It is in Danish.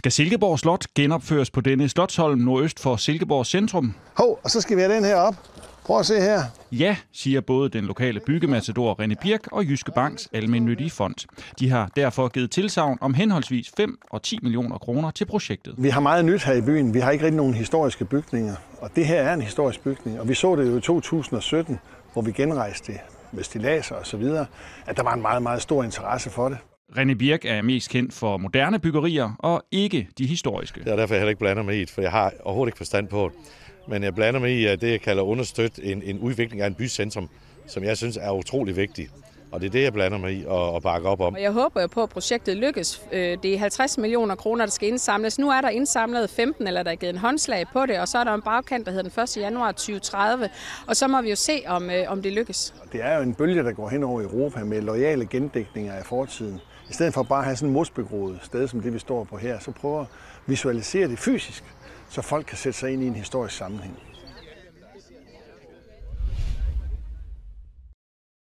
Skal Silkeborg Slot genopføres på denne Slotsholm nordøst for Silkeborg Centrum? Hov, og så skal vi have den her op. Prøv at se her. Ja, siger både den lokale byggematador René Birk og Jyske Banks Almennyttige Fond. De har derfor givet tilsavn om henholdsvis 5 og 10 millioner kroner til projektet. Vi har meget nyt her i byen. Vi har ikke rigtig nogen historiske bygninger. Og det her er en historisk bygning. Og vi så det jo i 2017, hvor vi genrejste det med stilaser og så videre, at der var en meget, meget stor interesse for det. René Birk er mest kendt for moderne byggerier og ikke de historiske. Det er derfor, jeg heller ikke blander mig i det, for jeg har overhovedet ikke forstand på det. Men jeg blander mig i at det, jeg kalder understøtte en, en udvikling af en bycentrum, som jeg synes er utrolig vigtig. Og det er det, jeg blander mig i og, og bakker op om. Og jeg håber jo på, at projektet lykkes. Øh, Det er 50 millioner kroner, der skal indsamles. Nu er der indsamlet 15, eller der er givet en håndslag på det, og så er der en bagkant, der hedder den 1. januar 2030. Og så må vi jo se, om, øh, om det lykkes. Det er jo en bølge, der går hen over Europa med lojale gendækninger af fortiden. I stedet for bare at have sådan et mosbegroet sted, som det vi står på her, så prøver at visualisere det fysisk, så folk kan sætte sig ind i en historisk sammenhæng.